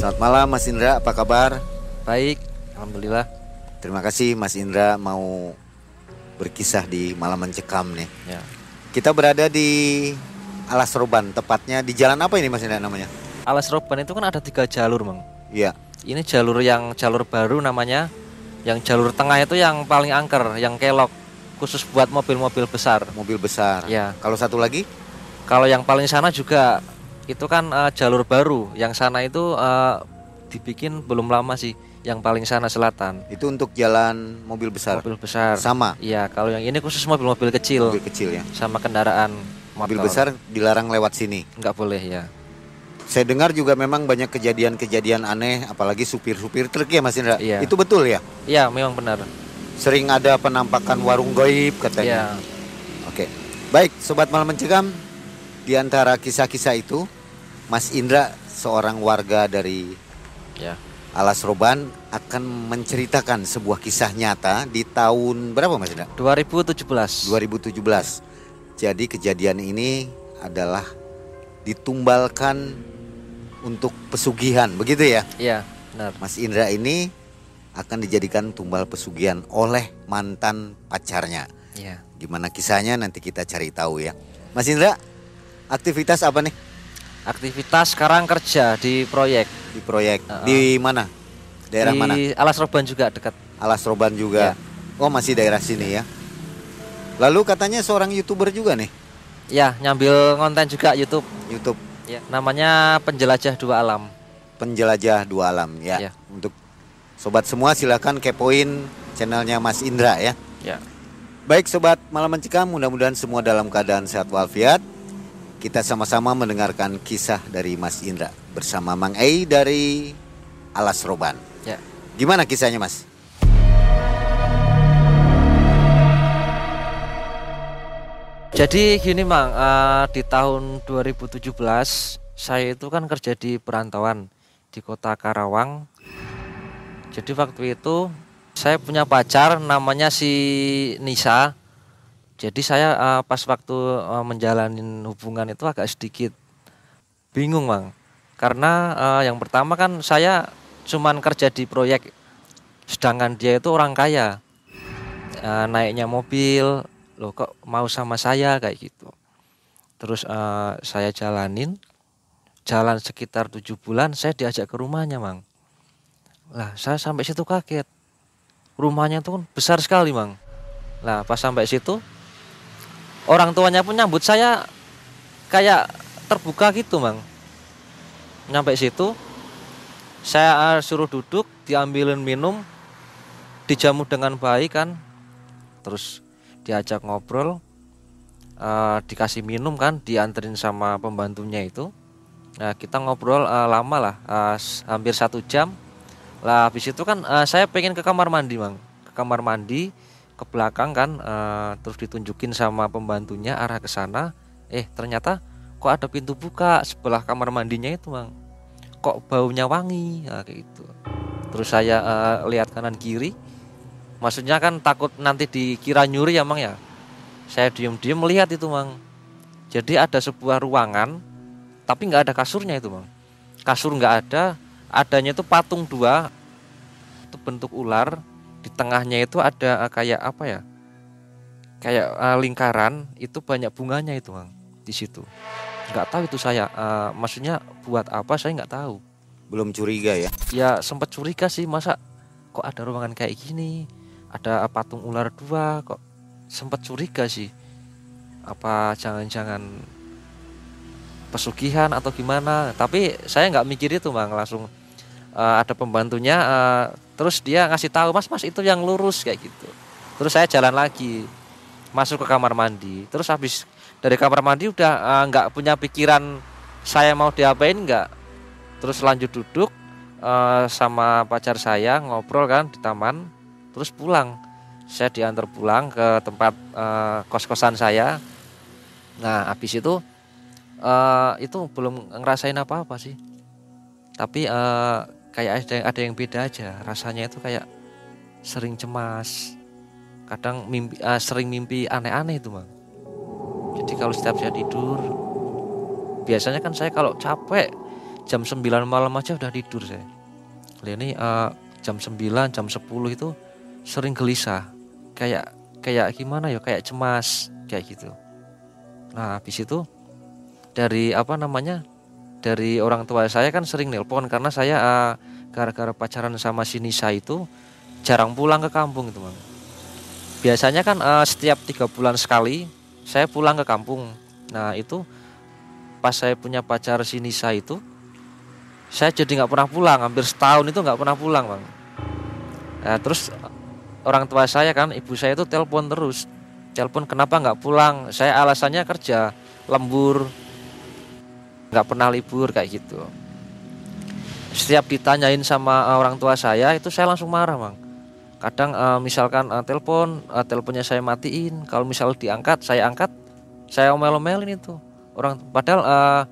Selamat malam Mas Indra, apa kabar? Baik, alhamdulillah. Terima kasih Mas Indra mau berkisah di malam mencekam nih. Ya. Kita berada di Alas Roban, tepatnya di jalan apa ini Mas Indra namanya? Alas Roban itu kan ada tiga jalur, Bang. Iya. Ini jalur yang jalur baru namanya. Yang jalur tengah itu yang paling angker, yang kelok, khusus buat mobil-mobil besar. Mobil besar. Ya. Kalau satu lagi? Kalau yang paling sana juga itu kan eh, jalur baru. Yang sana itu eh, dibikin belum lama sih. Yang paling sana selatan. Itu untuk jalan mobil besar. Mobil besar. Sama. Iya, kalau yang ini khusus mobil-mobil kecil Mobil kecil ya. sama kendaraan motor. Mobil besar dilarang lewat sini. nggak boleh ya. Saya dengar juga memang banyak kejadian-kejadian aneh, apalagi supir-supir truk ya Mas Indra. Iya. Itu betul ya? Iya, memang benar. Sering ada penampakan warung goib katanya. Iya. Oke, baik sobat malam mencekam. Di antara kisah-kisah itu, Mas Indra seorang warga dari Ya. Alas Roban akan menceritakan sebuah kisah nyata di tahun berapa Mas Indra? 2017. 2017. Jadi kejadian ini adalah ditumbalkan untuk pesugihan, begitu ya? Iya, benar. Mas Indra ini akan dijadikan tumbal pesugihan oleh mantan pacarnya. Iya. Gimana kisahnya nanti kita cari tahu ya. Mas Indra, aktivitas apa nih Aktivitas sekarang kerja di proyek di proyek? Uh-uh. Di mana? Daerah di mana? Alas Roban juga dekat. Alas Roban juga. Oh, masih daerah sini ya. Lalu katanya seorang YouTuber juga nih, Ya, nyambil konten juga YouTube. YouTube Ya, namanya Penjelajah Dua Alam. Penjelajah Dua Alam ya. Ya. Untuk sobat semua silahkan kepoin channelnya Mas Indra ya. Ya. Baik sobat malam mencekam, mudah-mudahan semua dalam keadaan sehat walafiat. Kita sama-sama mendengarkan kisah dari Mas Indra bersama Mang Ei dari Alas Roban. Ya. Gimana kisahnya Mas? Jadi gini, Mang, eh, di tahun 2017 saya itu kan kerja di perantauan di Kota Karawang. Jadi waktu itu saya punya pacar namanya si Nisa. Jadi saya eh, pas waktu eh, menjalanin hubungan itu agak sedikit bingung, Mang. Karena eh, yang pertama kan saya cuman kerja di proyek sedangkan dia itu orang kaya. Eh, naiknya mobil, loh kok mau sama saya kayak gitu. Terus eh, saya jalanin, jalan sekitar tujuh bulan, saya diajak ke rumahnya, Mang. Lah, saya sampai situ kaget. Rumahnya tuh kan besar sekali, Mang. Nah, pas sampai situ, orang tuanya pun nyambut saya kayak terbuka gitu, Mang. Nyampe situ, saya eh, suruh duduk, diambilin minum, dijamu dengan baik kan. Terus diajak ngobrol, eh, dikasih minum kan, dianterin sama pembantunya itu. Nah kita ngobrol eh, lama lah, s- hampir satu jam. Lah habis itu kan eh, saya pengen ke kamar mandi mang, ke kamar mandi ke belakang kan, eh, terus ditunjukin sama pembantunya arah ke sana. Eh ternyata kok ada pintu buka sebelah kamar mandinya itu mang, kok baunya wangi, nah, kayak gitu. Terus saya eh, lihat kanan kiri, maksudnya kan takut nanti dikira nyuri ya mang ya? Saya diem-diem melihat itu mang. Jadi ada sebuah ruangan tapi nggak ada kasurnya itu mang. Kasur nggak ada adanya itu patung dua itu bentuk ular di tengahnya itu ada eh, kayak apa ya kayak eh, lingkaran itu banyak bunganya itu mang di situ. Nggak tahu itu saya eh, maksudnya buat apa saya nggak tahu. Belum curiga ya? ya sempat curiga sih masa kok ada ruangan kayak gini ada patung ular dua kok sempat curiga sih. Apa jangan-jangan pesugihan atau gimana? Tapi saya nggak mikir itu bang langsung eh, ada pembantunya eh, terus dia ngasih tahu mas mas itu yang lurus kayak gitu. Terus saya jalan lagi masuk ke kamar mandi. Terus habis dari kamar mandi udah eh, nggak punya pikiran saya mau diapain nggak. Terus lanjut duduk eh, sama pacar saya ngobrol kan di taman. Terus pulang. Saya diantar pulang ke tempat eh, kos-kosan saya. Nah habis itu eh, itu belum ngerasain apa-apa sih. Tapi eh, kayak ada yang, ada yang beda aja. Rasanya itu kayak sering cemas. Kadang mimpi eh, sering mimpi aneh-aneh itu bang jadi kalau setiap saya tidur biasanya kan saya kalau capek jam 9 malam aja udah tidur saya. Ini uh, jam 9 jam 10 itu sering gelisah. Kayak kayak gimana ya? Kayak cemas kayak gitu. Nah habis itu dari apa namanya dari orang tua saya kan sering nelpon karena saya uh, gara-gara pacaran sama si Nisa itu jarang pulang ke kampung itu bang biasanya kan uh, setiap tiga bulan sekali saya pulang ke kampung. Nah itu pas saya punya pacar si Nisa itu saya jadi nggak pernah pulang hampir setahun itu nggak pernah pulang bang nah, terus orang tua saya kan ibu saya itu telepon terus telepon kenapa nggak pulang? Saya alasannya kerja lembur nggak pernah libur kayak gitu. Setiap ditanyain sama orang tua saya itu saya langsung marah bang kadang uh, misalkan uh, telepon uh, teleponnya saya matiin. Kalau misal diangkat saya angkat saya omel-omelin itu. Orang padahal uh,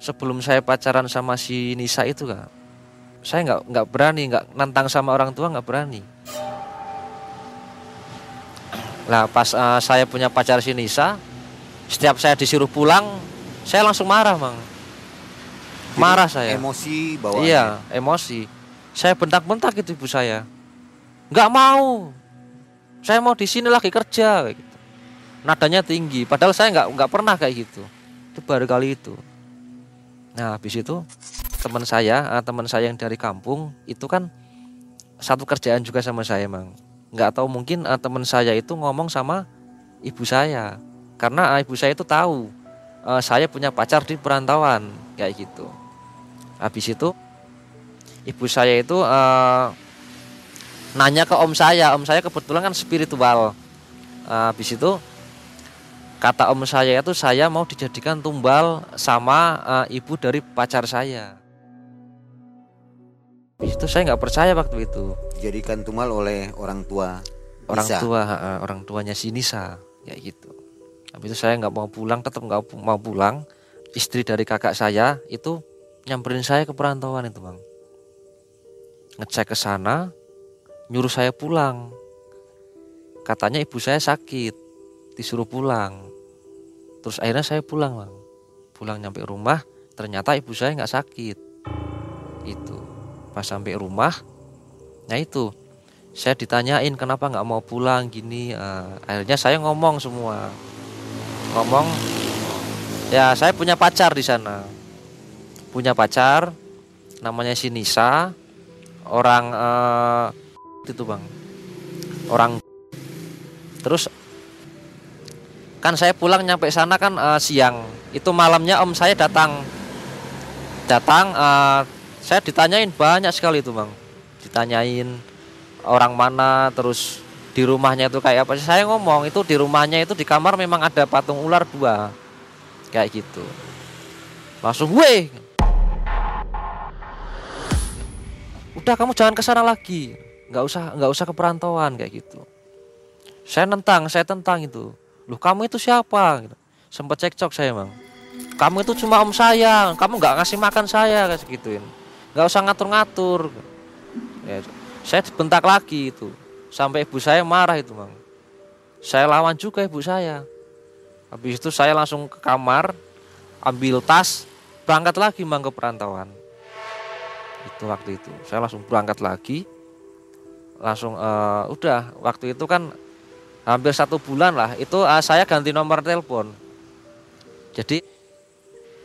sebelum saya pacaran sama si Nisa itu kan saya nggak nggak berani nggak nantang sama orang tua nggak berani. Nah pas uh, saya punya pacar si Nisa, setiap saya disuruh pulang, saya langsung marah, bang. Marah saya. Emosi bawa. Iya, emosi. Saya bentak-bentak itu ibu saya. Nggak mau. Saya mau di sini lagi kerja, kayak gitu. Nadanya tinggi, padahal saya nggak nggak pernah kayak gitu. Itu baru kali itu. Nah habis itu teman saya, ah, teman saya yang dari kampung itu kan satu kerjaan juga sama saya, bang nggak tahu mungkin uh, teman saya itu ngomong sama ibu saya karena uh, ibu saya itu tahu uh, saya punya pacar di perantauan kayak gitu. Habis itu ibu saya itu uh, nanya ke om saya. Om saya kebetulan kan spiritual. Uh, habis itu kata om saya itu saya mau dijadikan tumbal sama uh, ibu dari pacar saya. Itu saya nggak percaya waktu itu. Dijadikan tumal oleh orang tua orang Nisa. tua uh, orang tuanya si Nisa ya gitu tapi itu saya nggak mau pulang tetap nggak mau pulang. Istri dari kakak saya itu nyamperin saya ke perantauan itu bang. Ngecek ke sana nyuruh saya pulang. Katanya ibu saya sakit disuruh pulang. Terus akhirnya saya pulang bang. Pulang nyampe rumah ternyata ibu saya nggak sakit. Itu. Pas sampai rumah nah itu. Saya ditanyain kenapa nggak mau pulang? Gini uh, akhirnya saya ngomong semua ngomong ya saya punya pacar di sana. Punya pacar namanya si Nisa. Orang uh, itu bang. Orang. Terus kan saya pulang nyampe sana kan uh, siang. Itu malamnya om saya datang. Datang uh, saya ditanyain banyak sekali itu bang. Ditanyain orang mana terus di rumahnya itu kayak apa saya ngomong itu di rumahnya itu di kamar memang ada patung ular dua. Kayak gitu. Langsung gue udah kamu jangan ke sana lagi. Nggak usah nggak usah ke perantauan kayak gitu. Saya nentang saya tentang itu. Loh kamu itu siapa? Sempat cekcok saya bang. Kamu itu cuma om saya. Kamu nggak ngasih makan saya kayak gituin nggak usah ngatur-ngatur. Ya, saya bentak lagi itu sampai ibu saya marah itu bang saya lawan juga ibu saya. Habis itu saya langsung ke kamar ambil tas berangkat lagi bang ke perantauan. Itu waktu itu. Saya langsung berangkat lagi. Langsung uh, udah waktu itu kan hampir satu bulan lah. Itu uh, saya ganti nomor telepon. Jadi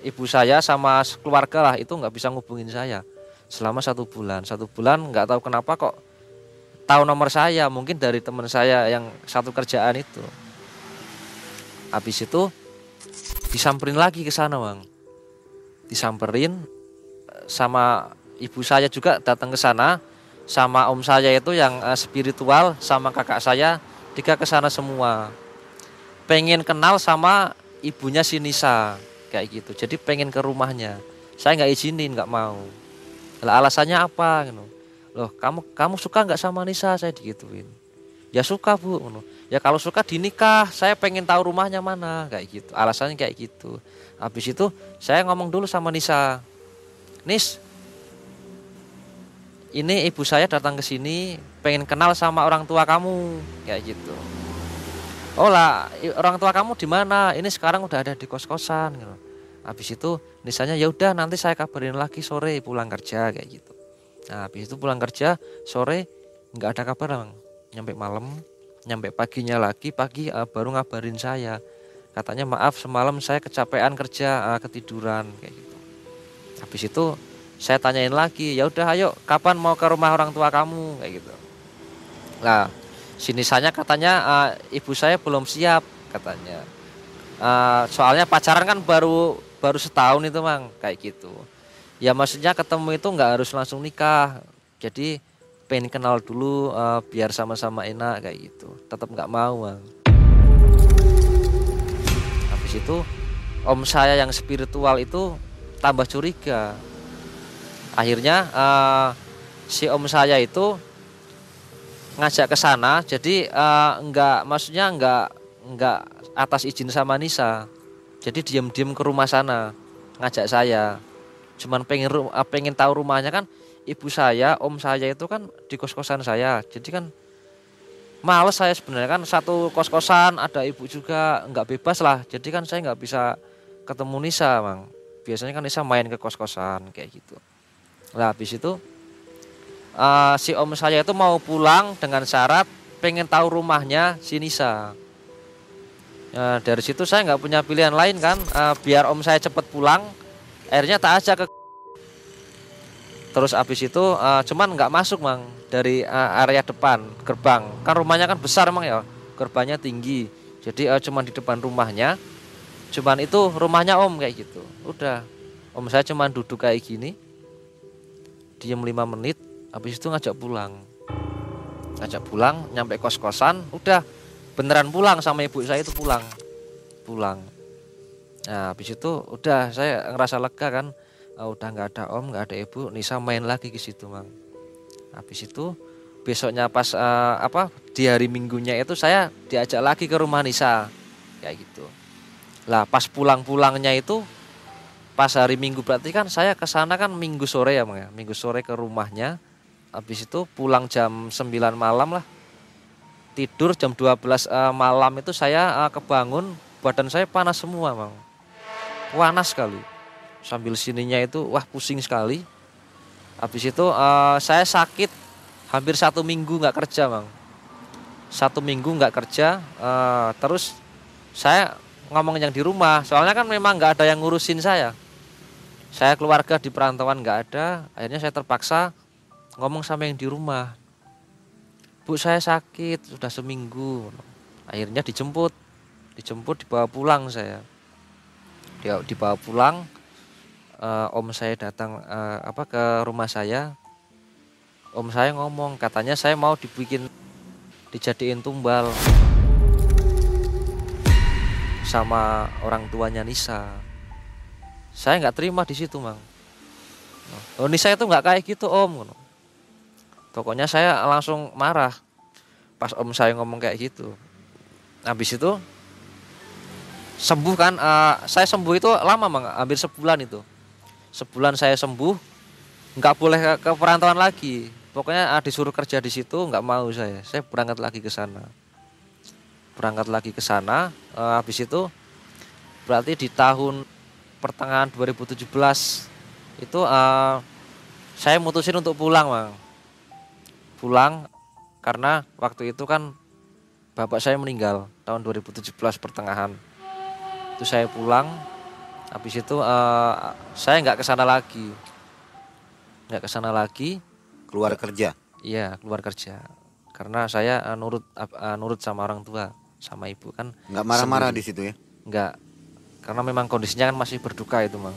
ibu saya sama keluarga lah itu nggak bisa ngubungin saya. Selama satu bulan. Satu bulan nggak tahu kenapa kok tahu nomor saya mungkin dari teman saya yang satu kerjaan itu. Habis itu disamperin lagi ke sana bang. Disamperin sama ibu saya juga datang ke sana sama om saya itu yang uh, spiritual sama kakak saya tiga ke sana semua. Pengen kenal sama ibunya si Nisa kayak gitu. Jadi pengen ke rumahnya. Saya nggak izinin nggak mau. Alasannya apa gitu. Loh, kamu kamu suka nggak sama Nisa? Saya digituin. Ya suka, Bu. Ya kalau suka dinikah, saya pengen tahu rumahnya mana, kayak gitu. Alasannya kayak gitu. Habis itu saya ngomong dulu sama Nisa. Nis, ini ibu saya datang ke sini pengen kenal sama orang tua kamu, kayak gitu. Oh lah, orang tua kamu di mana? Ini sekarang udah ada di kos-kosan gitu. habis itu misalnya ya udah nanti saya kabarin lagi sore pulang kerja kayak gitu nah habis itu pulang kerja sore nggak ada kabar bang. Nyampe malam nyampe paginya lagi pagi uh, baru ngabarin saya. Katanya maaf semalam saya kecapean kerja uh, ketiduran kayak gitu. Habis itu saya tanyain lagi ya udah ayo kapan mau ke rumah orang tua kamu? Kayak gitu. Lah sini saya katanya uh, ibu saya belum siap katanya. Uh, soalnya pacaran kan baru baru setahun itu mang kayak gitu ya maksudnya ketemu itu nggak harus langsung nikah. Jadi pengen kenal dulu uh, biar sama-sama enak kayak gitu. Tetap nggak mau mang habis itu om saya yang spiritual itu tambah curiga. Akhirnya uh, si om saya itu ngajak ke sana. Jadi uh, nggak maksudnya nggak nggak atas izin sama Nisa. Jadi diam-diam ke rumah sana ngajak saya cuman pengen uh, pengen tahu rumahnya kan ibu saya om saya itu kan di kos kosan saya. Jadi kan males saya sebenarnya kan satu kos kosan ada ibu juga nggak bebas lah. Jadi kan saya nggak bisa ketemu Nisa mang. Biasanya kan Nisa main ke kos kosan kayak gitu. Lah habis itu uh, si om saya itu mau pulang dengan syarat pengen tahu rumahnya si Nisa. Ya, dari situ saya nggak punya pilihan lain kan, uh, biar om saya cepat pulang, akhirnya tak aja ke terus habis itu uh, cuman nggak masuk mang dari uh, area depan gerbang. Kan rumahnya kan besar emang ya. Gerbangnya tinggi. Jadi uh, cuman di depan rumahnya. Cuman itu rumahnya om kayak gitu. Udah. Om saya cuman duduk kayak gini. Diam lima menit. Habis itu ngajak pulang. Ngajak pulang nyampe kos kosan udah. Beneran pulang sama ibu saya itu pulang. Pulang nah habis itu udah saya ngerasa lega kan. Oh, udah nggak ada om nggak ada ibu Nisa main lagi ke situ mang. Habis itu besoknya pas uh, apa di hari minggunya itu saya diajak lagi ke rumah Nisa. Kayak gitu. Lah pas pulang-pulangnya itu pas hari minggu berarti kan saya ke sana kan minggu sore ya mang ya? Minggu sore ke rumahnya. Habis itu pulang jam 9 malam lah. Tidur jam 12 uh, eh, malam itu saya uh, kebangun badan saya panas semua mang panas sekali. Sambil sininya itu wah pusing sekali. Habis itu uh, saya sakit. Hampir satu minggu nggak kerja mang. Satu minggu nggak kerja uh, terus saya ngomong yang di rumah. Soalnya kan memang nggak ada yang ngurusin saya. Saya keluarga di perantauan nggak ada. Akhirnya saya terpaksa ngomong sama yang di rumah. Bu saya sakit sudah seminggu. Akhirnya dijemput. Dijemput dibawa pulang saya dia dibawa pulang uh, om saya datang uh, apa ke rumah saya. Om saya ngomong katanya saya mau dibikin dijadiin tumbal sama orang tuanya Nisa. Saya nggak terima di situ mang. Oh Nisa itu nggak kayak gitu om. Pokoknya saya langsung marah pas om saya ngomong kayak gitu. Habis itu sembuh kan, uh, saya sembuh itu lama bang, hampir sebulan itu. Sebulan saya sembuh, nggak boleh ke, ke perantauan lagi. Pokoknya uh, disuruh kerja di situ, nggak mau saya. Saya berangkat lagi ke sana. Berangkat lagi ke sana, uh, habis itu berarti di tahun pertengahan 2017 itu uh, saya mutusin untuk pulang bang pulang karena waktu itu kan bapak saya meninggal tahun 2017 pertengahan itu saya pulang habis itu uh, saya nggak ke sana lagi. Nggak ke sana lagi. Keluar kerja? Iya keluar kerja. Karena saya uh, nurut uh, nurut sama orang tua sama ibu kan. Nggak marah-marah di situ ya? Nggak. Karena memang kondisinya kan masih berduka itu mang.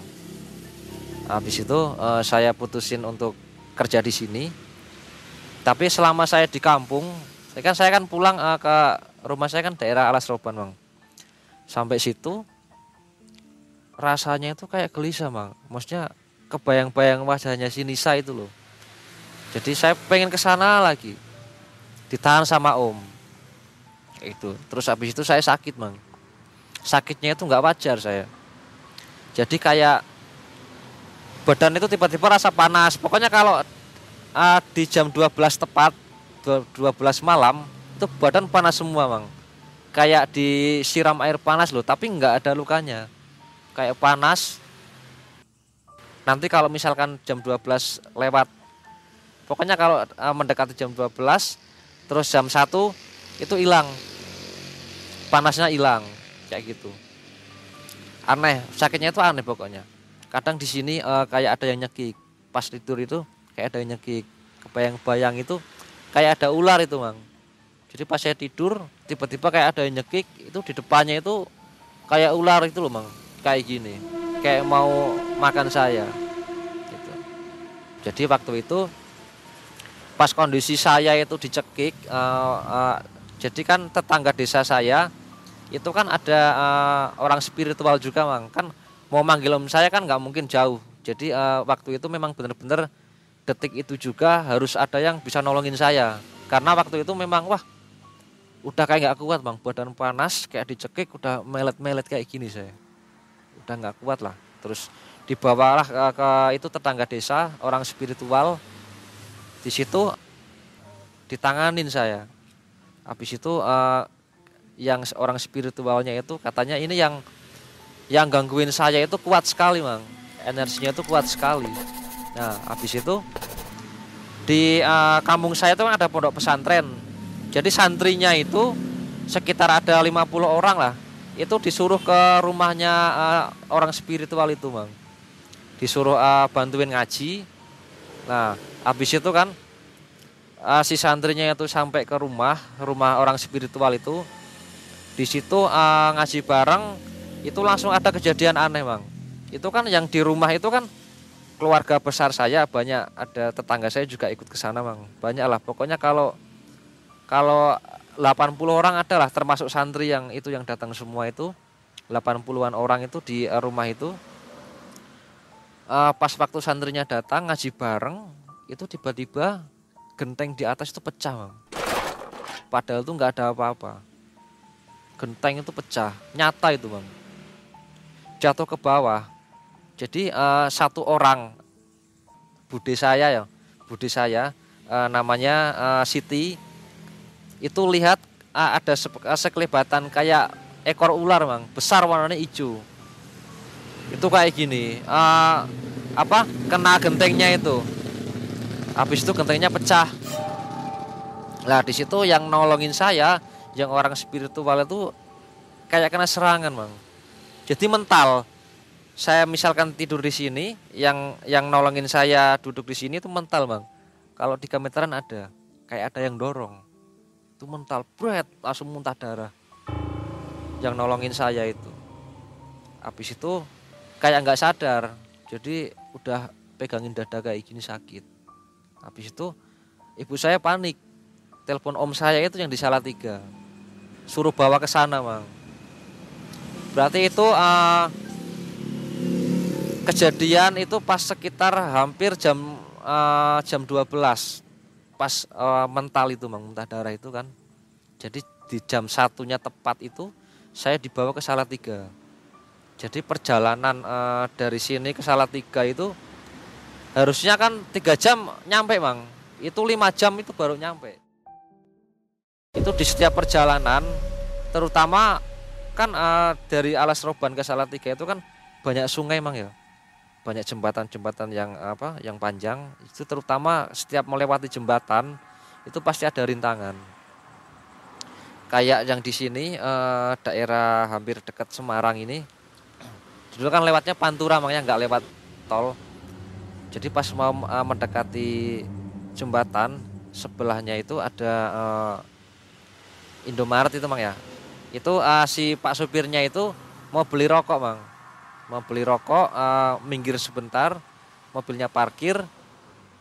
Habis itu uh, saya putusin untuk kerja di sini. Tapi selama saya di kampung saya kan saya kan pulang uh, ke rumah saya kan daerah Alas Roban bang sampai situ rasanya itu kayak gelisah bang maksudnya kebayang-bayang wajahnya si Nisa itu loh. Jadi saya pengen ke sana lagi. Ditahan sama om. Itu terus habis itu saya sakit bang sakitnya itu nggak wajar saya. Jadi kayak badan itu tiba-tiba rasa panas. Pokoknya kalau uh, di jam 12 tepat 12 malam itu badan panas semua bang kayak disiram air panas loh tapi nggak ada lukanya kayak panas. Nanti kalau misalkan jam 12 lewat pokoknya kalau uh, mendekati jam 12 terus jam 1 itu hilang. Panasnya hilang kayak gitu. Aneh sakitnya itu aneh pokoknya. Kadang di sini uh, kayak ada yang nyekik. Pas tidur itu kayak ada yang nyekik. Kebayang-bayang itu kayak ada ular itu mang. Jadi pas saya tidur tiba-tiba kayak ada yang nyekik itu di depannya itu kayak ular itu loh mang kayak gini kayak mau makan saya gitu. jadi waktu itu pas kondisi saya itu dicekik uh, uh, jadi kan tetangga desa saya itu kan ada uh, orang spiritual juga mang. Kan mau manggil om saya kan nggak mungkin jauh. Jadi uh, waktu itu memang benar-benar detik itu juga harus ada yang bisa nolongin saya. Karena waktu itu memang wah udah kayak nggak kuat bang badan panas kayak dicekik udah melet-melet kayak gini saya udah nggak kuat lah. Terus dibawalah ke, ke itu tetangga desa orang spiritual. Di situ ditanganin saya. Habis itu uh, yang orang spiritualnya itu katanya ini yang yang gangguin saya itu kuat sekali mang. Energinya itu kuat sekali. Nah habis itu di uh, kampung saya itu kan ada pondok pesantren. Jadi santrinya itu sekitar ada 50 orang lah itu disuruh ke rumahnya uh, orang spiritual itu mang disuruh uh, bantuin ngaji. Nah habis itu kan uh, si santrinya itu sampai ke rumah rumah orang spiritual itu. Di situ uh, ngaji bareng itu langsung ada kejadian aneh bang. Itu kan yang di rumah itu kan keluarga besar saya banyak ada tetangga saya juga ikut ke sana bang. Banyak lah pokoknya kalau kalau 80 orang adalah termasuk santri yang itu yang datang semua itu. 80-an orang itu di rumah itu. Uh, pas waktu santrinya datang ngaji bareng itu tiba-tiba genteng di atas itu pecah bang padahal itu nggak ada apa-apa. Genteng itu pecah nyata itu bang jatuh ke bawah. Jadi uh, satu orang bude saya ya bude saya namanya Siti itu lihat uh, ada sekelebatan kayak ekor ular bang besar warnanya hijau. Itu kayak gini. Uh, apa? Kena gentengnya itu. Habis itu gentengnya pecah. Lah di situ yang nolongin saya yang orang spiritual itu kayak kena serangan bang jadi mental. Saya misalkan tidur di sini yang yang nolongin saya duduk di sini itu mental bang kalau tiga meteran ada. Kayak ada yang dorong itu mental berat langsung muntah darah. Yang nolongin saya itu. Habis itu kayak nggak sadar jadi udah pegangin dada kayak gini sakit. Habis itu ibu saya panik. Telepon om saya itu yang di tiga suruh bawa ke sana bang berarti itu uh, kejadian itu pas sekitar hampir jam uh, jam 12 pas uh, mental itu bang muntah darah itu kan. Jadi di jam satunya tepat itu saya dibawa ke tiga jadi perjalanan uh, dari sini ke tiga itu harusnya kan tiga jam nyampe bang. Itu lima jam itu baru nyampe. Itu di setiap perjalanan terutama kan uh, dari alas roban ke Salatiga itu kan banyak sungai mang ya banyak jembatan-jembatan yang apa yang panjang. Itu terutama setiap melewati jembatan itu pasti ada rintangan. Kayak yang di sini uh, daerah hampir dekat Semarang ini dulu kan lewatnya Pantura makanya nggak lewat tol. Jadi pas mau uh, mendekati jembatan sebelahnya itu ada uh, Indomaret itu mang ya. Itu uh, si pak supirnya itu mau beli rokok mang mau beli rokok uh, minggir sebentar mobilnya parkir.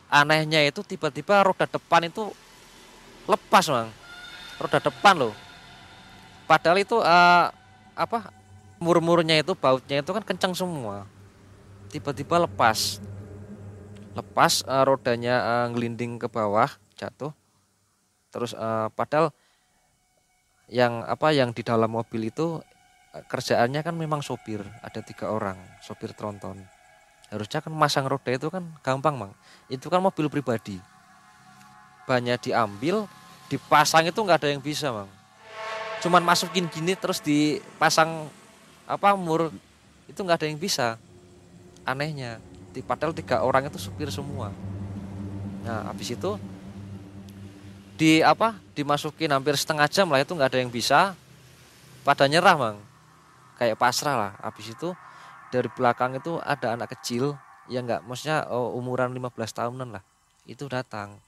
Anehnya itu tiba-tiba roda depan itu lepas mang roda depan loh. Padahal itu uh, apa murmurnya itu bautnya itu kan kencang semua. Tiba-tiba lepas. Lepas uh, rodanya uh, ngelinding ke bawah jatuh. Terus uh, padahal yang apa yang di dalam mobil itu kerjaannya kan memang sopir ada tiga orang sopir tronton. Harusnya kan masang roda itu kan gampang mang. Itu kan mobil pribadi. Banyak diambil dipasang itu nggak ada yang bisa mang. Cuman masukin gini terus dipasang apa mur itu nggak ada yang bisa. Anehnya padahal tiga orang itu supir semua. Nah habis itu di apa dimasukin hampir setengah jam lah itu nggak ada yang bisa. Pada nyerah bang kayak pasrah lah. Habis itu dari belakang itu ada anak kecil yang nggak maksudnya oh, umuran 15 tahunan lah. Itu datang.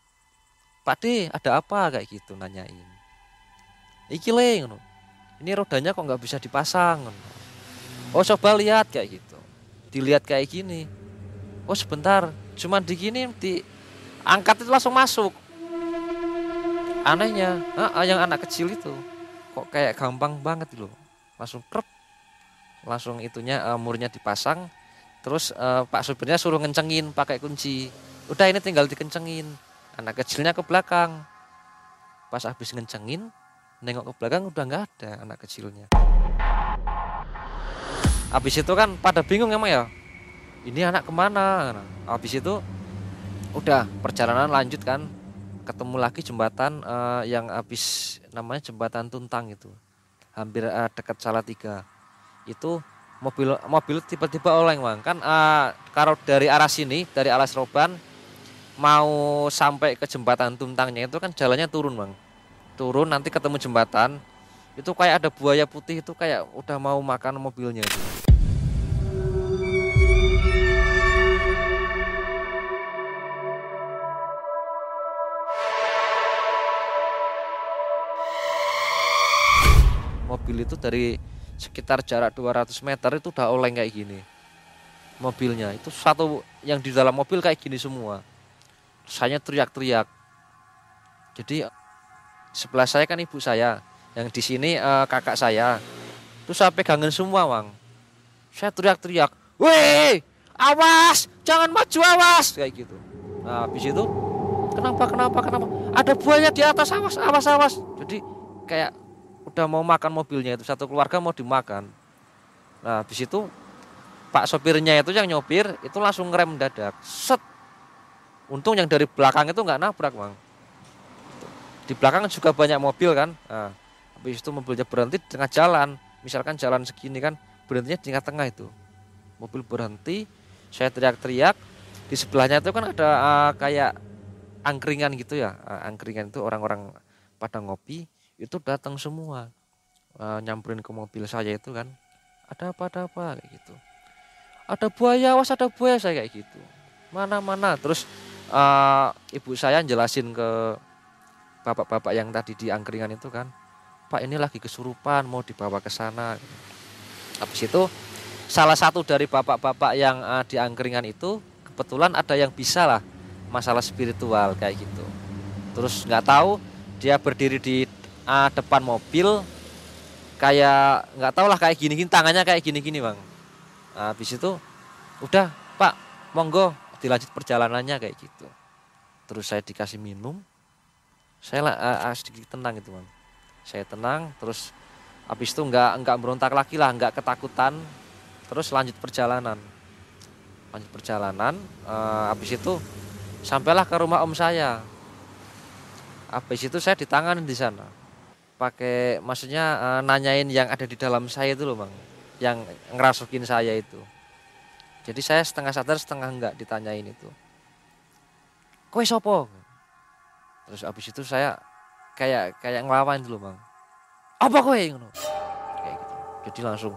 Pak D ada apa? kayak gitu nanyain. Iki le ini rodanya kok nggak bisa dipasang oh coba lihat kayak gitu. Dilihat kayak gini. Oh sebentar cuman di gini di angkat itu langsung masuk. Anehnya ah, yang anak kecil itu kok kayak gampang banget loh. Langsung krep langsung itunya uh, murnya dipasang. Terus uh, pak supirnya suruh ngencengin pakai kunci. Udah ini tinggal dikencengin. Anak kecilnya ke belakang. Pas habis ngencengin nengok ke belakang udah nggak ada anak kecilnya. Habis itu kan pada bingung emang ya ini anak ke mana? Habis itu udah perjalanan lanjut kan. Ketemu lagi jembatan uh, yang habis namanya jembatan Tuntang itu. Hampir uh, dekat Salatiga itu mobil mobil tiba-tiba oleng bang. Kan uh, kalau dari arah sini dari arah Seroban mau sampai ke jembatan Tuntangnya itu kan jalannya turun bang. Turun nanti ketemu jembatan. Itu kayak ada buaya putih itu kayak udah mau makan mobilnya itu. mobil itu dari sekitar jarak 200 meter itu udah oleng kayak gini. Mobilnya. Itu satu yang di dalam mobil kayak gini semua. Saya teriak-teriak. Jadi sebelah saya kan ibu saya. Yang di sini uh, kakak saya. Itu saya pegangin semua bang saya teriak-teriak weh awas! Jangan maju awas! Kayak gitu. Nah habis itu kenapa kenapa kenapa? Ada buaya di atas awas awas awas. Jadi kayak udah mau makan mobilnya itu satu keluarga mau dimakan. Nah habis itu pak sopirnya itu yang nyopir itu langsung ngerem mendadak. Set. Untung yang dari belakang itu nggak nabrak bang di belakang juga banyak mobil kan? Nah, habis itu mobilnya berhenti di tengah jalan. Misalkan jalan segini kan? Berhentinya di tengah-tengah itu. Mobil berhenti saya teriak-teriak. Di sebelahnya itu kan ada uh, kayak angkringan gitu ya. Uh, angkringan itu orang-orang pada ngopi itu datang semua uh, nyamperin ke mobil saya itu kan. Ada apa ada apa kayak gitu. Ada buaya was ada buaya saya kayak gitu. Mana mana terus uh, ibu saya jelasin ke bapak-bapak yang tadi di angkringan itu kan Pak ini lagi kesurupan mau dibawa ke sana. Habis itu salah satu dari bapak-bapak yang uh, di angkringan itu kebetulan ada yang bisa lah masalah spiritual kayak gitu. Terus nggak tahu dia berdiri di uh, depan mobil kayak nggak tahu lah kayak gini-gini tangannya kayak gini-gini bang. Nah, habis itu udah pak monggo. Dilanjut perjalanannya kayak gitu. Terus saya dikasih minum. Saya uh, uh, sedikit tenang itu bang. Saya tenang terus habis itu nggak nggak berontak lagi lah nggak ketakutan. Terus lanjut perjalanan. Lanjut perjalanan uh, habis itu sampailah ke rumah om saya. Habis itu saya ditangan di sana pakai maksudnya uh, nanyain yang ada di dalam saya itu loh bang. Yang ngerasukin saya itu. Jadi saya setengah sadar setengah enggak ditanyain itu. Kue sopo terus abis itu saya kayak kayak ngelawan dulu bang. Apa kowe? Ngono. Kayak gitu. Jadi langsung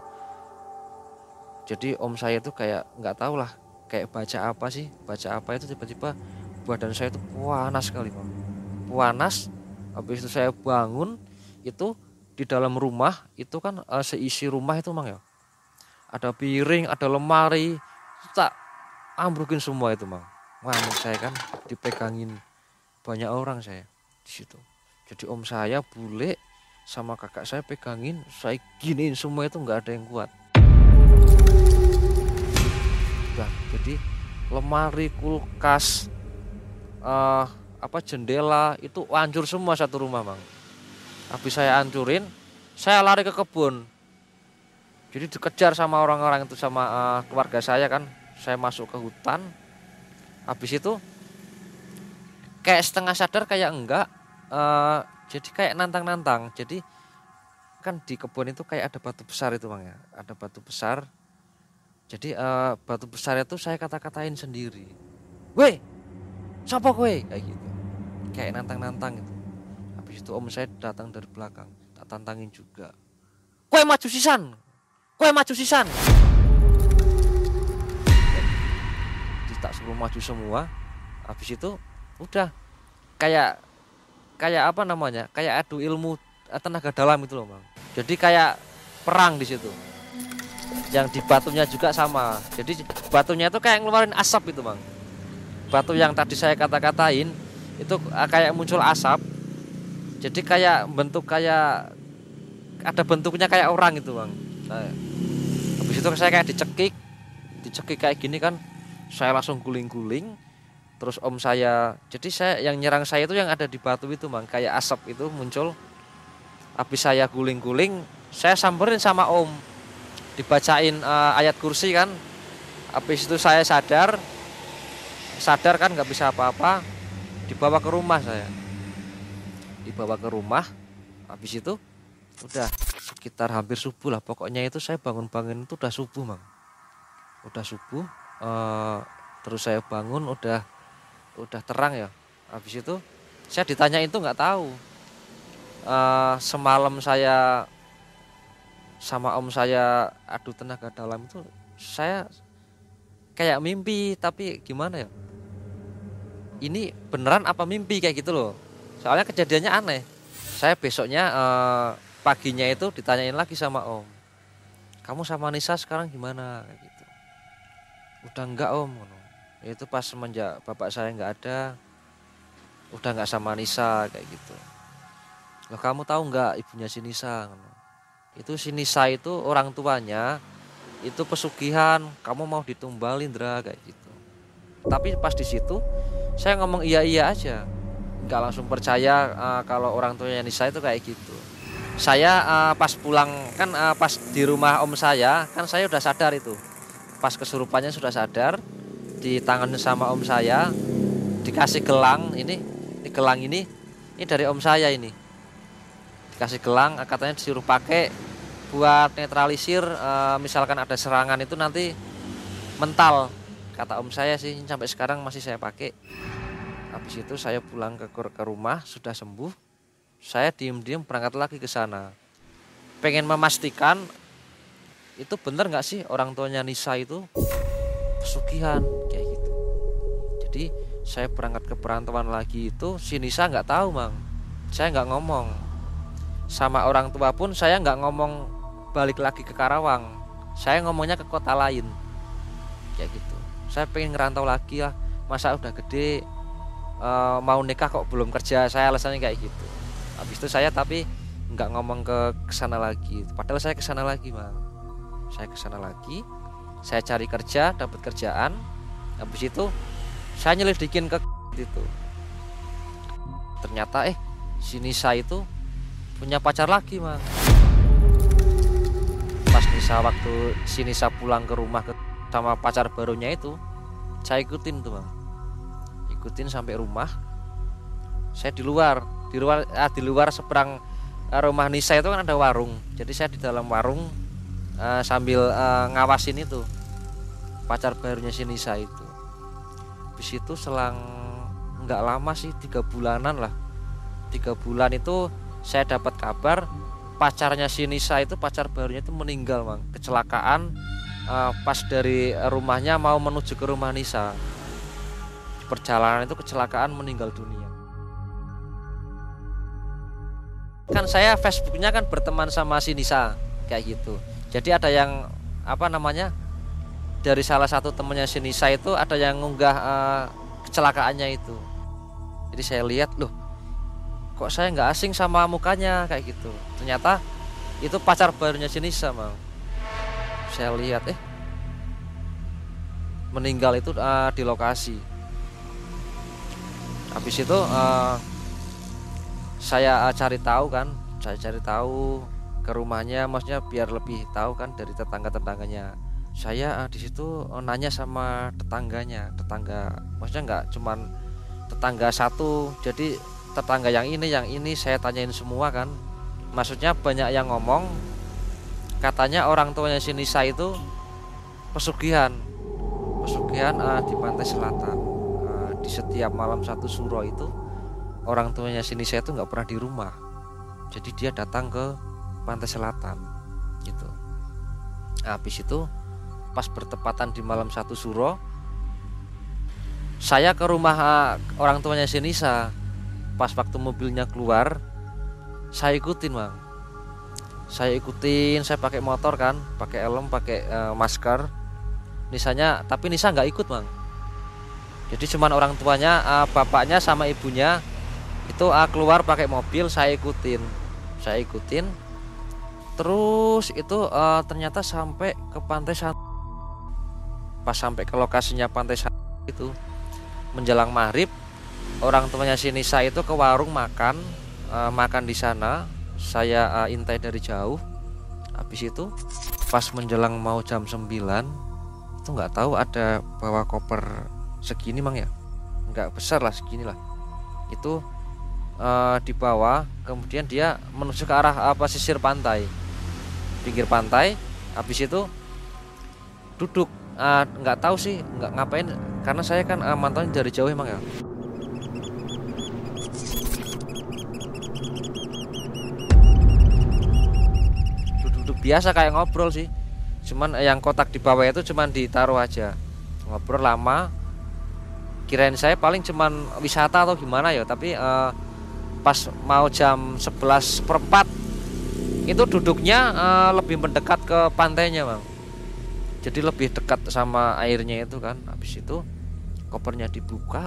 jadi om saya tuh kayak nggak tahu lah kayak baca apa sih baca apa itu tiba-tiba badan saya tuh panas sekali bang. Panas habis itu saya bangun itu di dalam rumah itu kan uh, seisi rumah itu bang ya ada piring ada lemari tak ambrukin semua itu bang ngamuk saya kan dipegangin banyak orang saya di situ. Jadi om saya bule sama kakak saya pegangin, saya giniin semua itu nggak ada yang kuat. Nah, jadi lemari, kulkas, uh, apa jendela itu hancur semua satu rumah bang. Habis saya hancurin, saya lari ke kebun. Jadi dikejar sama orang-orang itu sama uh, keluarga saya kan. Saya masuk ke hutan. Habis itu kayak setengah sadar kayak enggak uh, jadi kayak nantang-nantang. Jadi kan di kebun itu kayak ada batu besar itu bang ya. Ada batu besar. Jadi uh, batu besar itu saya kata-katain sendiri. Weh siapa kue kayak gitu. Kayak nantang-nantang gitu habis itu om saya datang dari belakang tak tantangin juga. Kue maju sisan kue maju sisan. Tak suruh maju semua habis itu udah. Kayak kayak apa namanya? Kayak adu ilmu eh, tenaga dalam itu loh bang. Jadi kayak perang di situ. Yang di batunya juga sama. Jadi batunya itu kayak ngeluarin asap itu bang. Batu yang tadi saya kata-katain itu eh, kayak muncul asap jadi kayak bentuk kayak ada bentuknya kayak orang itu bang. Nah, habis itu saya kayak dicekik dicekik kayak gini kan saya langsung guling-guling terus om saya jadi saya yang nyerang saya itu yang ada di batu itu bang. Kayak asap itu muncul habis saya guling-guling saya samperin sama om. Dibacain uh, ayat kursi kan habis itu saya sadar sadar kan nggak bisa apa-apa dibawa ke rumah saya dibawa ke rumah. Habis itu udah sekitar hampir subuh lah. Pokoknya itu saya bangun-bangun itu udah subuh bang udah subuh uh, terus saya bangun udah udah terang ya. Habis itu saya ditanya itu nggak tahu. Uh, semalam saya sama om saya adu tenaga dalam itu saya kayak mimpi tapi gimana ya? Ini beneran apa mimpi kayak gitu loh soalnya kejadiannya aneh. Saya besoknya uh, paginya itu ditanyain lagi sama om. Kamu sama Nisa sekarang gimana? Kayak gitu. Udah enggak om. Itu pas semenjak bapak saya nggak ada udah nggak sama Nisa kayak gitu. Loh kamu tahu nggak ibunya si Nisa? Itu si Nisa itu orang tuanya itu pesugihan kamu mau ditumbal Indra kayak gitu. Tapi pas di situ saya ngomong iya iya aja nggak langsung percaya uh, kalau orang tuanya Nisa itu kayak gitu. Saya uh, pas pulang kan uh, pas di rumah om saya kan saya udah sadar itu. Pas kesurupannya sudah sadar di tangan sama om saya dikasih gelang ini ini gelang ini ini dari om saya ini. Dikasih gelang katanya disuruh pakai buat netralisir e, misalkan ada serangan itu nanti mental kata om saya sih sampai sekarang masih saya pakai habis itu saya pulang ke ke rumah sudah sembuh. Saya diem-diem berangkat lagi ke sana. Pengen memastikan itu benar nggak sih orang tuanya Nisa itu? Pesugihan kayak gitu. Jadi saya berangkat ke perantauan lagi itu si Nisa nggak tahu mang. Saya nggak ngomong. Sama orang tua pun saya nggak ngomong balik lagi ke Karawang. Saya ngomongnya ke kota lain. Kayak gitu. Saya pengen ngerantau lagi lah. Masa udah gede e, mau nikah kok belum kerja. Saya alasannya kayak gitu. Habis itu saya tapi nggak ngomong ke ke sana lagi. Padahal saya ke sana lagi mang saya ke sana lagi saya cari kerja dapat kerjaan. Habis itu saya nyelidikin ke itu. Ternyata eh si Nisa itu punya pacar lagi mang pas Nisa waktu si Nisa pulang ke rumah ke, sama pacar barunya itu saya ikutin tuh bang ikutin sampai rumah saya di luar di luar ah, di luar seberang eh, rumah Nisa itu kan ada warung. Jadi saya di dalam warung uh, sambil uh, ngawasin itu pacar barunya si Nisa itu. Habis itu selang nggak lama sih tiga bulanan lah. Tiga bulan itu saya dapat kabar pacarnya si Nisa itu pacar barunya itu meninggal mang. Kecelakaan uh, pas dari rumahnya mau menuju ke rumah Nisa perjalanan itu kecelakaan meninggal dunia. Kan saya Facebooknya kan berteman sama si Nisa kayak gitu. Jadi ada yang apa namanya dari salah satu temannya si Nisa itu ada yang ngunggah uh, kecelakaannya itu. Jadi saya lihat loh kok saya nggak asing sama mukanya? Kayak gitu. Ternyata itu pacar barunya si Nisa mau saya lihat eh meninggal itu uh, di lokasi habis itu uh, saya uh, cari tahu kan saya cari tahu ke rumahnya maksudnya biar lebih tahu kan dari tetangga tetangganya saya uh, di situ uh, nanya sama tetangganya tetangga maksudnya nggak cuman tetangga satu jadi tetangga yang ini yang ini saya tanyain semua kan. Maksudnya banyak yang ngomong katanya orang tuanya si Nisa itu pesugihan pesugihan uh, di pantai selatan di setiap malam satu suro itu orang tuanya sini saya itu nggak pernah di rumah. Jadi dia datang ke pantai selatan gitu. Nah, habis itu pas bertepatan di malam satu suro saya ke rumah uh, orang tuanya Sinisa pas waktu mobilnya keluar saya ikutin bang. Saya ikutin saya pakai motor kan pakai helm pakai uh, masker. Nisanya tapi Nisa nggak ikut bang jadi cuman orang tuanya uh, bapaknya sama ibunya itu uh, keluar pakai mobil saya ikutin. Saya ikutin. Terus itu uh, ternyata sampai ke pantai pas sampai ke lokasinya pantai itu menjelang maghrib orang tuanya si Nisa itu ke warung makan uh, makan di sana. Saya uh, intai dari jauh. Habis itu pas menjelang mau jam 9 itu nggak tahu ada bawa koper segini mang ya? Nggak besar lah segini lah. Itu uh, dibawa kemudian dia menuju ke arah apa sisir pantai. Pinggir pantai habis itu duduk. Uh, nggak tahu sih nggak ngapain karena saya kan uh, mantaunya dari jauh emang ya? Duduk-duduk biasa kayak ngobrol sih. Cuman yang kotak di bawah itu cuman ditaruh aja. Ngobrol lama kirain saya paling cuman wisata atau gimana ya tapi uh, pas mau jam 11 perempat itu duduknya uh, lebih mendekat ke pantainya bang. Jadi lebih dekat sama airnya itu kan. Habis itu kopernya dibuka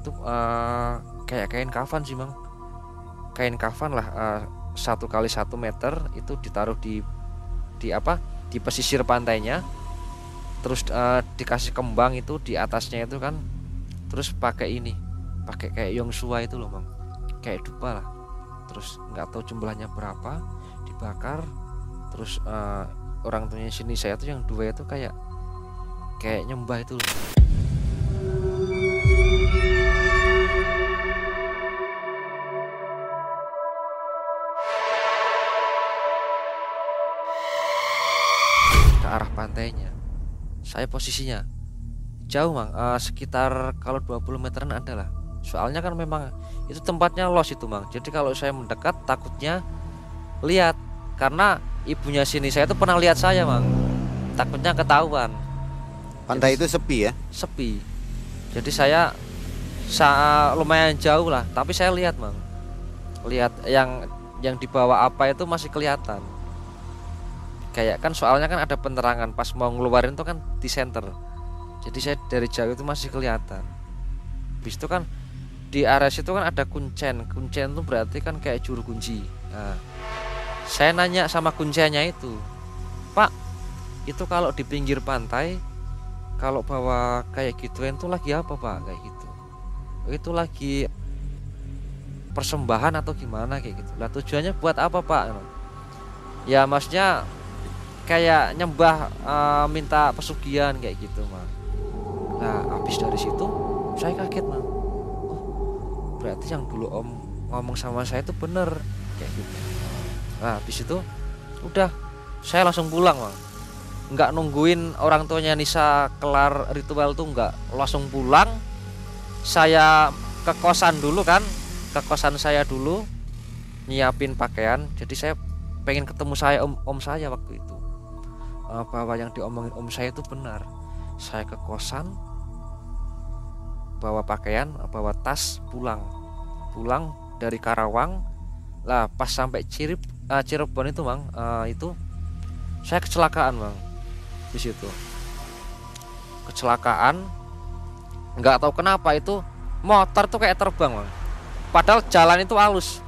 itu uh, kayak kain kafan sih bang. Kain kafan lah satu kali satu meter itu ditaruh di di apa di pesisir pantainya. Terus uh, dikasih kembang itu di atasnya itu kan terus pakai ini pakai kayak yongsua itu loh bang. Kayak dupa lah. Terus nggak tahu jumlahnya berapa dibakar. Terus uh, orang tuanya sini saya tuh yang dua itu kayak kayak nyembah itu loh. Arah pantainya. Saya posisinya jauh mang. Uh, sekitar kalau 20 meteran adalah soalnya kan memang itu tempatnya los itu mang. Jadi kalau saya mendekat takutnya lihat. Karena ibunya sini saya itu pernah lihat saya mang. Takutnya ketahuan. Pantai jadi, itu sepi ya? Sepi. Jadi saya sa lumayan jauh lah. Tapi saya lihat mang. Lihat yang yang dibawa apa itu masih kelihatan. Kayak kan soalnya kan ada penerangan. Pas mau ngeluarin tuh kan di center jadi saya dari jauh itu masih kelihatan. Bis itu kan di area situ kan ada kuncen. Kuncen itu berarti kan kayak juru kunci. Nah, saya nanya sama kuncinya itu pak itu kalau di pinggir pantai kalau bawa kayak gituan itu lagi apa pak? Kayak gitu. Itu lagi persembahan atau gimana? Kayak gitu. Lah tujuannya buat apa pak? Ya maksudnya kayak nyembah uh, minta pesugihan kayak gitu mah nah habis dari situ saya kaget mah oh berarti yang dulu om ngomong sama saya itu bener kayak gitu. Nah habis itu udah saya langsung pulang mah nggak nungguin orang tuanya Nisa kelar ritual tuh nggak. Langsung pulang saya ke kosan dulu kan ke kosan saya dulu nyiapin pakaian. Jadi saya pengen ketemu saya om om saya waktu itu. Uh, bahwa yang diomongin om saya itu benar. Saya ke kosan bawa pakaian bawa tas pulang. Pulang dari Karawang. Lah pas sampai uh, Cirebon itu bang uh, itu saya kecelakaan bang di situ. Kecelakaan nggak tahu kenapa itu motor tuh kayak terbang bang padahal jalan itu halus.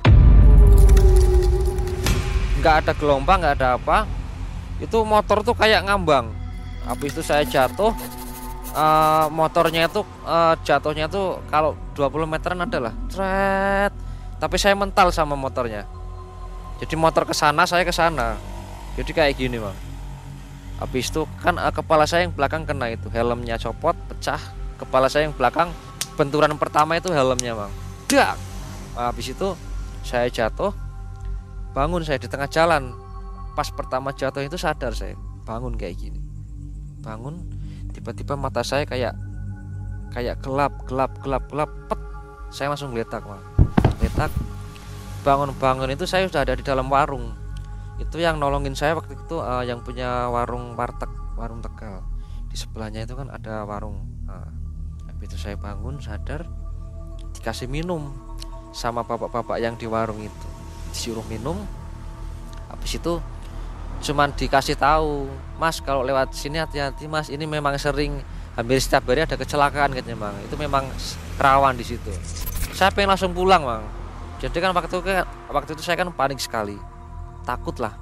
Nggak ada gelombang nggak ada apa. Itu motor tuh kayak ngambang. Habis itu saya jatuh uh, motornya itu uh, jatuhnya tuh kalau 20 meteran adalah tret. Tapi saya mental sama motornya. Jadi motor ke sana saya ke sana. Jadi kayak gini bang. Habis itu kan uh, kepala saya yang belakang kena itu. Helmnya copot pecah. Kepala saya yang belakang benturan pertama itu helmnya bang. Dak habis itu saya jatuh bangun saya di tengah jalan. Pas pertama jatuh itu sadar saya bangun kayak gini. Bangun tiba-tiba mata saya kayak kayak gelap gelap gelap gelap pet. Saya langsung letak mang letak bangun-bangun itu saya sudah ada di dalam warung. Itu yang nolongin saya waktu itu uh, yang punya warung warteg warung tegal. Di sebelahnya itu kan ada warung. Nah, itu saya bangun sadar dikasih minum sama bapak-bapak yang di warung itu. Disuruh minum. Habis itu cuman dikasih tahu mas kalau lewat sini hati-hati mas. Ini memang sering hampir setiap hari ada kecelakaan katanya bang. Itu memang rawan di situ. Saya pengen langsung pulang bang. Jadi kan waktu itu waktu itu saya kan panik sekali. Takut lah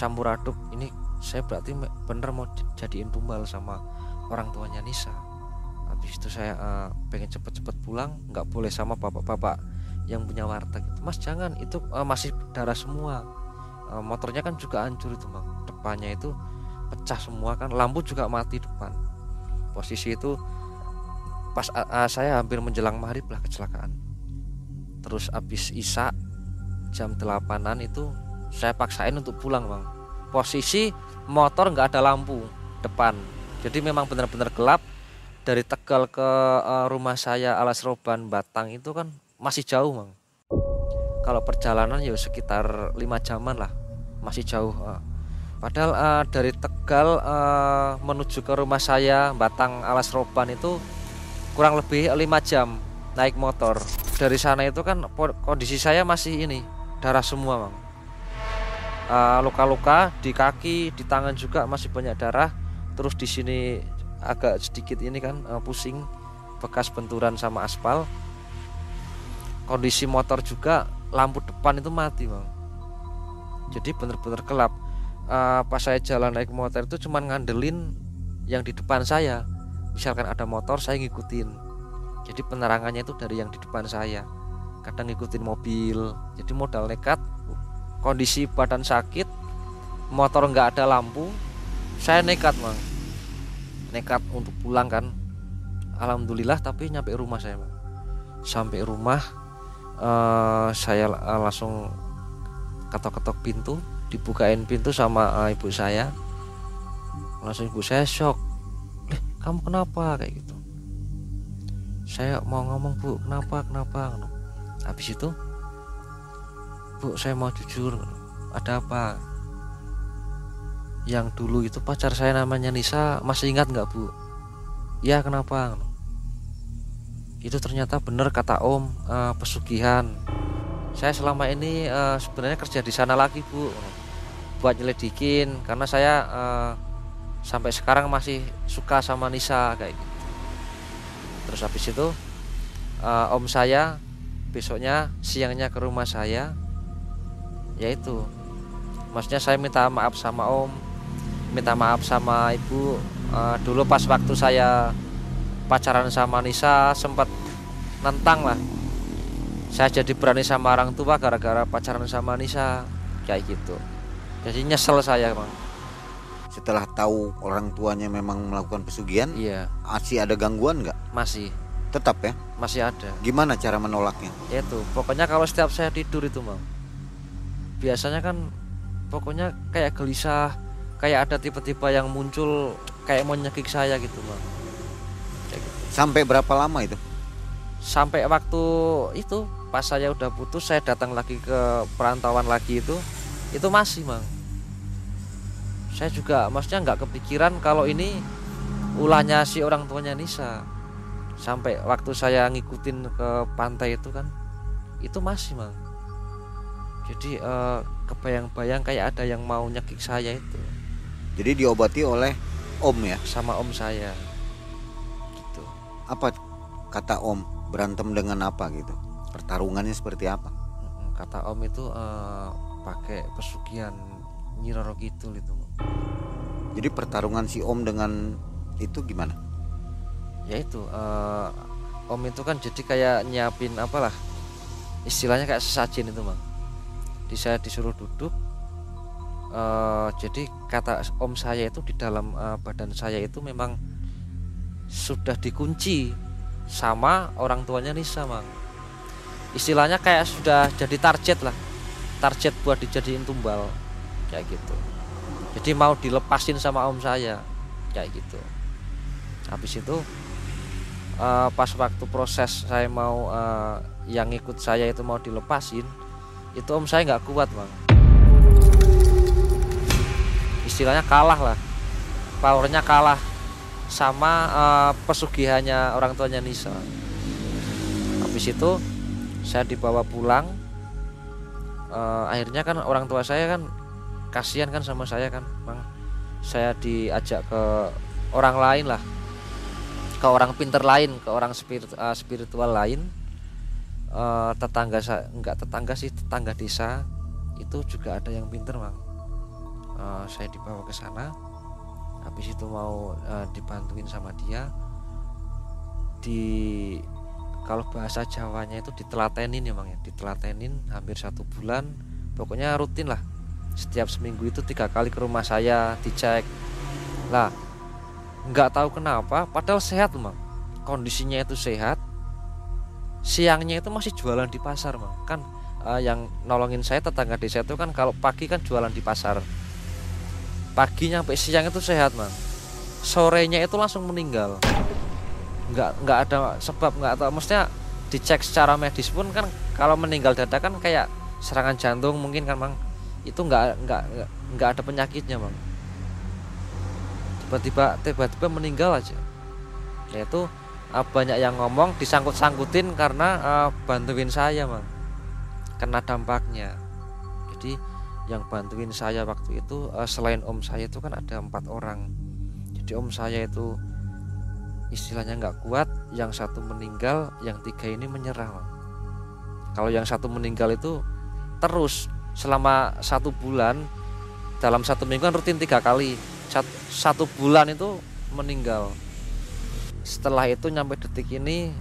campur aduk. Ini saya berarti bener mau jadiin tumbal sama orang tuanya Nisa. Habis itu saya uh, pengen cepet-cepet pulang nggak boleh sama bapak-bapak yang punya warteg mas jangan. Itu uh, masih darah semua motornya kan juga hancur itu bang. Depannya itu pecah semua kan. Lampu juga mati depan. Posisi itu pas uh, saya hampir menjelang maghrib lah kecelakaan. Terus habis isa jam delapanan itu saya paksain untuk pulang bang. Posisi motor nggak ada lampu depan. Jadi memang benar-benar gelap. Dari Tegal ke rumah saya Alas Roban Batang itu kan masih jauh bang. Kalau perjalanan ya sekitar lima jaman lah masih jauh uh. Padahal uh, dari Tegal uh, menuju ke rumah saya Batang Alas Roban itu kurang lebih lima jam naik motor. Dari sana itu kan kondisi saya masih ini darah semua, Bang. luka-luka uh, di kaki, di tangan juga masih banyak darah. Terus di sini agak sedikit ini kan uh, pusing bekas benturan sama aspal. Kondisi motor juga lampu depan itu mati, Bang. Jadi benar-benar gelap uh, pas saya jalan naik motor itu cuma ngandelin yang di depan saya. Misalkan ada motor saya ngikutin. Jadi penerangannya itu dari yang di depan saya. Kadang ngikutin mobil. Jadi modal nekat kondisi badan sakit motor nggak ada lampu saya nekat mang. Nekat untuk pulang kan. Alhamdulillah tapi nyampe rumah saya mang. sampai rumah uh, saya langsung ketok-ketok pintu dibukain pintu sama uh, ibu saya. Langsung ibu saya shock. Eh kamu kenapa? kayak gitu. Saya mau ngomong bu kenapa kenapa? habis itu bu saya mau jujur ada apa? Yang dulu itu pacar saya namanya Nisa masih ingat nggak bu? Ya kenapa? itu ternyata benar kata om uh, pesugihan saya selama ini uh, sebenarnya kerja di sana lagi bu. Buat nyelidikin karena saya uh, sampai sekarang masih suka sama Nisa kayak gitu. Terus habis itu uh, om saya besoknya siangnya ke rumah saya yaitu maksudnya saya minta maaf sama om minta maaf sama ibu. Uh, dulu pas waktu saya pacaran sama Nisa sempat nentang lah saya jadi berani sama orang tua gara-gara pacaran sama Nisa. Kayak gitu. Jadi nyesel saya bang. Setelah tahu orang tuanya memang melakukan pesugihan iya. masih ada gangguan nggak? Masih. Tetap ya? Masih ada. Gimana cara menolaknya? Itu pokoknya kalau setiap saya tidur itu bang. Biasanya kan pokoknya kayak gelisah kayak ada tipe-tipe yang muncul kayak mau nyekik saya gitu bang. Gitu. sampai berapa lama itu? Sampai waktu itu pas saya udah putus saya datang lagi ke perantauan lagi itu itu masih mang. Saya juga maksudnya nggak kepikiran kalau ini ulahnya si orang tuanya Nisa. Sampai waktu saya ngikutin ke pantai itu kan itu masih mang. Jadi eh, kebayang-bayang kayak ada yang mau nyekik saya itu. Jadi diobati oleh om ya? Sama om saya. Gitu. Apa kata om? Berantem dengan apa gitu pertarungannya seperti apa? Kata om itu uh, pakai pesugihan Nyiroro gitu itu jadi pertarungan si Om dengan itu gimana? Ya itu uh, Om itu kan jadi kayak nyiapin apalah istilahnya kayak sesajen itu bang di saya disuruh duduk uh, jadi kata Om saya itu di dalam uh, badan saya itu memang sudah dikunci sama orang tuanya Nisa bang istilahnya kayak sudah jadi target lah. Target buat dijadiin tumbal. Kayak gitu. Jadi mau dilepasin sama om saya. Kayak gitu. Habis itu uh, pas waktu proses saya mau uh, yang ikut saya itu mau dilepasin itu om saya nggak kuat bang. Istilahnya kalah lah. Powernya kalah sama uh, pesugihannya orang tuanya Nisa. Habis itu saya dibawa pulang uh, akhirnya kan orang tua saya kan kasihan kan sama saya kan. Bang saya diajak ke orang lain lah. Ke orang pinter lain ke orang spirit, uh, spiritual lain. Uh, tetangga saya enggak tetangga sih tetangga desa. Itu juga ada yang pinter bang uh, saya dibawa ke sana. Habis itu mau uh, dibantuin sama dia. Di kalau bahasa Jawanya itu ditelatenin ya bang ya. Ditelatenin hampir satu bulan. Pokoknya rutin lah. Setiap seminggu itu tiga kali ke rumah saya dicek. Lah nggak tahu kenapa padahal sehat bang kondisinya itu sehat. Siangnya itu masih jualan di pasar bang kan uh, yang nolongin saya tetangga desa itu kan kalau pagi kan jualan di pasar. Pagi sampai siang itu sehat bang sorenya itu langsung meninggal nggak nggak ada sebab nggak tahu. Maksudnya dicek secara medis pun kan kalau meninggal dadakan kayak serangan jantung mungkin kan bang itu nggak nggak nggak ada penyakitnya bang tiba-tiba tiba-tiba meninggal aja. Yaitu uh, banyak yang ngomong disangkut-sangkutin karena uh, bantuin saya bang kena dampaknya. Jadi yang bantuin saya waktu itu uh, selain om saya itu kan ada empat orang. Jadi om saya itu istilahnya nggak kuat yang satu meninggal yang tiga ini menyerah bang. kalau yang satu meninggal itu terus selama satu bulan dalam satu minggu kan rutin tiga kali satu bulan itu meninggal. Setelah itu nyampe detik ini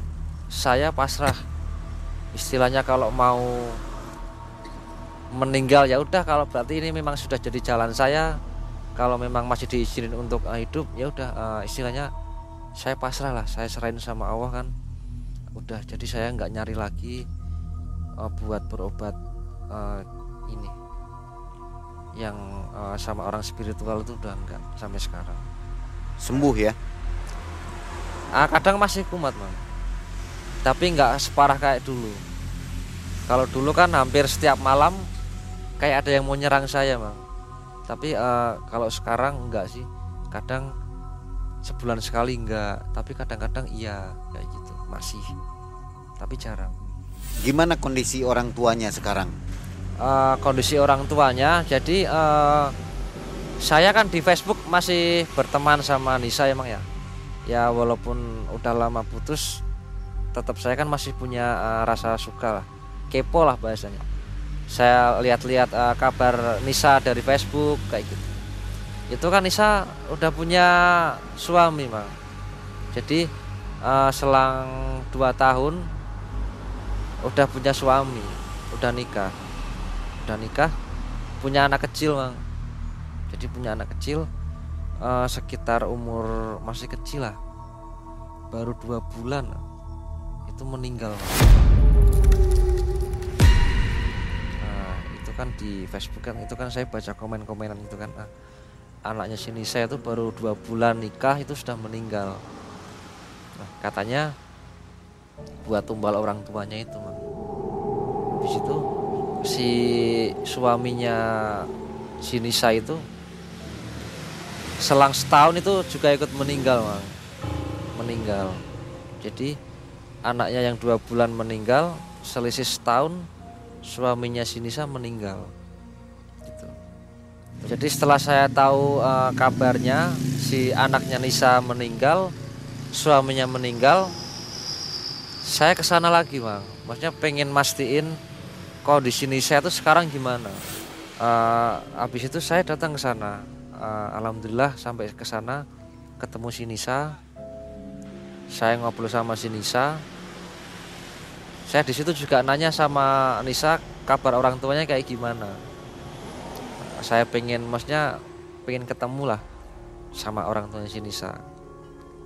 saya pasrah. Istilahnya kalau mau meninggal ya udah kalau berarti ini memang sudah jadi jalan saya. Kalau memang masih diizinin untuk uh, hidup ya udah uh, istilahnya saya pasrah lah saya serahin sama Allah kan. Udah jadi saya nggak nyari lagi uh, buat berobat uh, ini. Yang uh, sama orang spiritual itu udah enggak sampai sekarang. Sembuh ya? Ah, kadang masih kumat bang tapi nggak separah kayak dulu. Kalau dulu kan hampir setiap malam kayak ada yang mau nyerang saya bang tapi uh, kalau sekarang enggak sih. Kadang sebulan sekali enggak tapi kadang-kadang iya kayak gitu. Masih tapi jarang. Gimana kondisi orang tuanya sekarang? Uh, kondisi orang tuanya jadi uh, saya kan di Facebook masih berteman sama Nisa emang ya. Ya walaupun udah lama putus tetap saya kan masih punya uh, rasa suka lah. Kepo lah bahasanya. Saya lihat-lihat uh, kabar Nisa dari Facebook kayak gitu itu kan Nisa udah punya suami mang jadi uh, selang dua tahun udah punya suami udah nikah. Udah nikah punya anak kecil bang. Jadi punya anak kecil uh, sekitar umur masih kecil lah. Baru dua bulan itu meninggal bang. Nah, itu kan di Facebook kan itu kan saya baca komen-komenan itu kan. Nah, anaknya sini saya itu baru dua bulan nikah itu sudah meninggal. Nah, katanya buat tumbal orang tuanya itu bang di situ si suaminya si Nisa itu selang setahun itu juga ikut meninggal mang. Meninggal. Jadi anaknya yang dua bulan meninggal selisih setahun suaminya si Nisa meninggal. Jadi setelah saya tahu uh, kabarnya si anaknya Nisa meninggal suaminya meninggal saya ke sana lagi bang maksudnya pengen mastiin kondisi saya tuh sekarang gimana. Uh, habis itu saya datang ke sana. Uh, alhamdulillah sampai ke sana ketemu si Nisa. Saya ngobrol sama si Nisa. Saya di situ juga nanya sama Nisa kabar orang tuanya kayak gimana saya pengen maksudnya pengen ketemu lah sama orang tuanya si Nisa.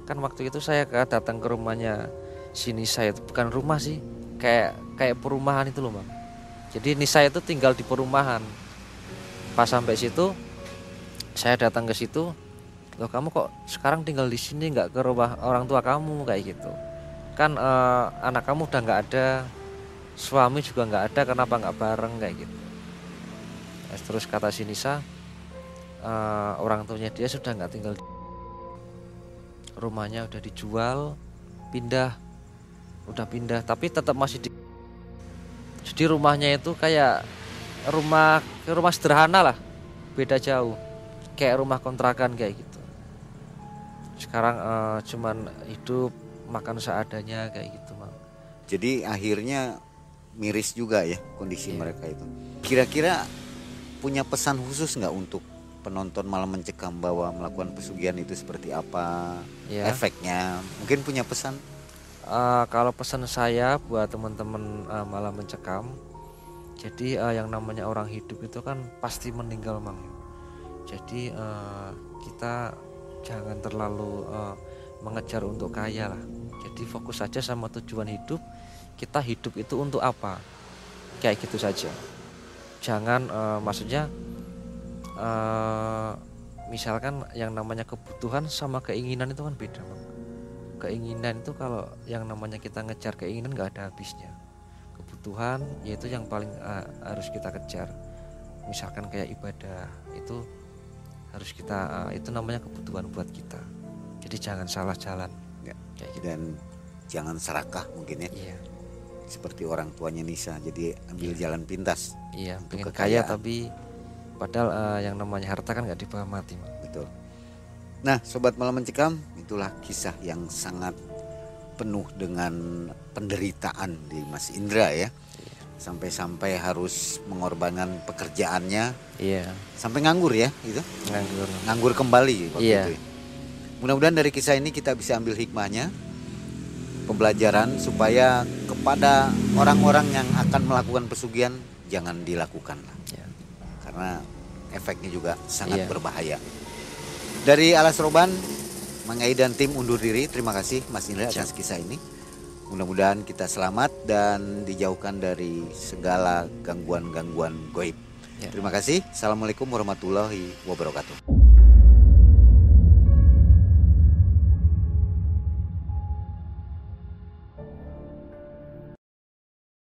Kan waktu itu saya datang ke rumahnya si Nisa itu bukan rumah sih kayak kayak perumahan itu loh bang jadi Nisa itu tinggal di perumahan. Pas sampai situ saya datang ke situ loh kamu kok sekarang tinggal di sini nggak ke rumah orang tua kamu? Kayak gitu. Kan uh, anak kamu udah nggak ada suami juga nggak ada kenapa nggak bareng? Kayak gitu terus kata si Nisa uh, orang tuanya dia sudah nggak tinggal di rumahnya udah dijual pindah udah pindah tapi tetap masih di jadi rumahnya itu kayak rumah rumah sederhana lah beda jauh kayak rumah kontrakan kayak gitu. Sekarang uh, cuman hidup makan seadanya kayak gitu mang jadi akhirnya miris juga ya kondisi yeah. mereka itu. Kira-kira punya pesan khusus nggak untuk penonton malam mencekam bahwa melakukan pesugihan itu seperti apa yeah. efeknya? Mungkin punya pesan? Uh, kalau pesan saya buat teman-teman uh, malam mencekam jadi uh, yang namanya orang hidup itu kan pasti meninggal mang. Jadi uh, kita jangan terlalu uh, mengejar untuk kaya lah. Jadi fokus saja sama tujuan hidup. Kita hidup itu untuk apa? Kayak gitu saja jangan uh, maksudnya uh, misalkan yang namanya kebutuhan sama keinginan itu kan beda bang keinginan itu kalau yang namanya kita ngejar keinginan nggak ada habisnya kebutuhan yaitu yang paling uh, harus kita kejar misalkan kayak ibadah itu harus kita uh, itu namanya kebutuhan buat kita jadi jangan salah jalan ya. kayak gitu. dan jangan serakah mungkin ya iya. Seperti orang tuanya Nisa jadi ambil iya. jalan pintas iya pengen kaya tapi padahal uh, yang namanya harta kan nggak dibawa mati betul nah sobat malam mencekam itulah kisah yang sangat penuh dengan penderitaan di Mas Indra ya sampai-sampai harus mengorbankan pekerjaannya. Iya. Sampai nganggur ya itu. Nganggur. Nganggur kembali waktu iya. itu. Ya. Mudah-mudahan dari kisah ini kita bisa ambil hikmahnya, pembelajaran supaya kepada orang-orang yang akan melakukan pesugihan jangan dilakukan iya. Karena efeknya juga sangat iya. berbahaya. Dari Alas Roban, Mang dan tim undur diri. Terima kasih Mas Indra atas kisah ini. Mudah-mudahan kita selamat dan dijauhkan dari segala gangguan-gangguan goib. Ya. Terima kasih. Assalamualaikum warahmatullahi wabarakatuh.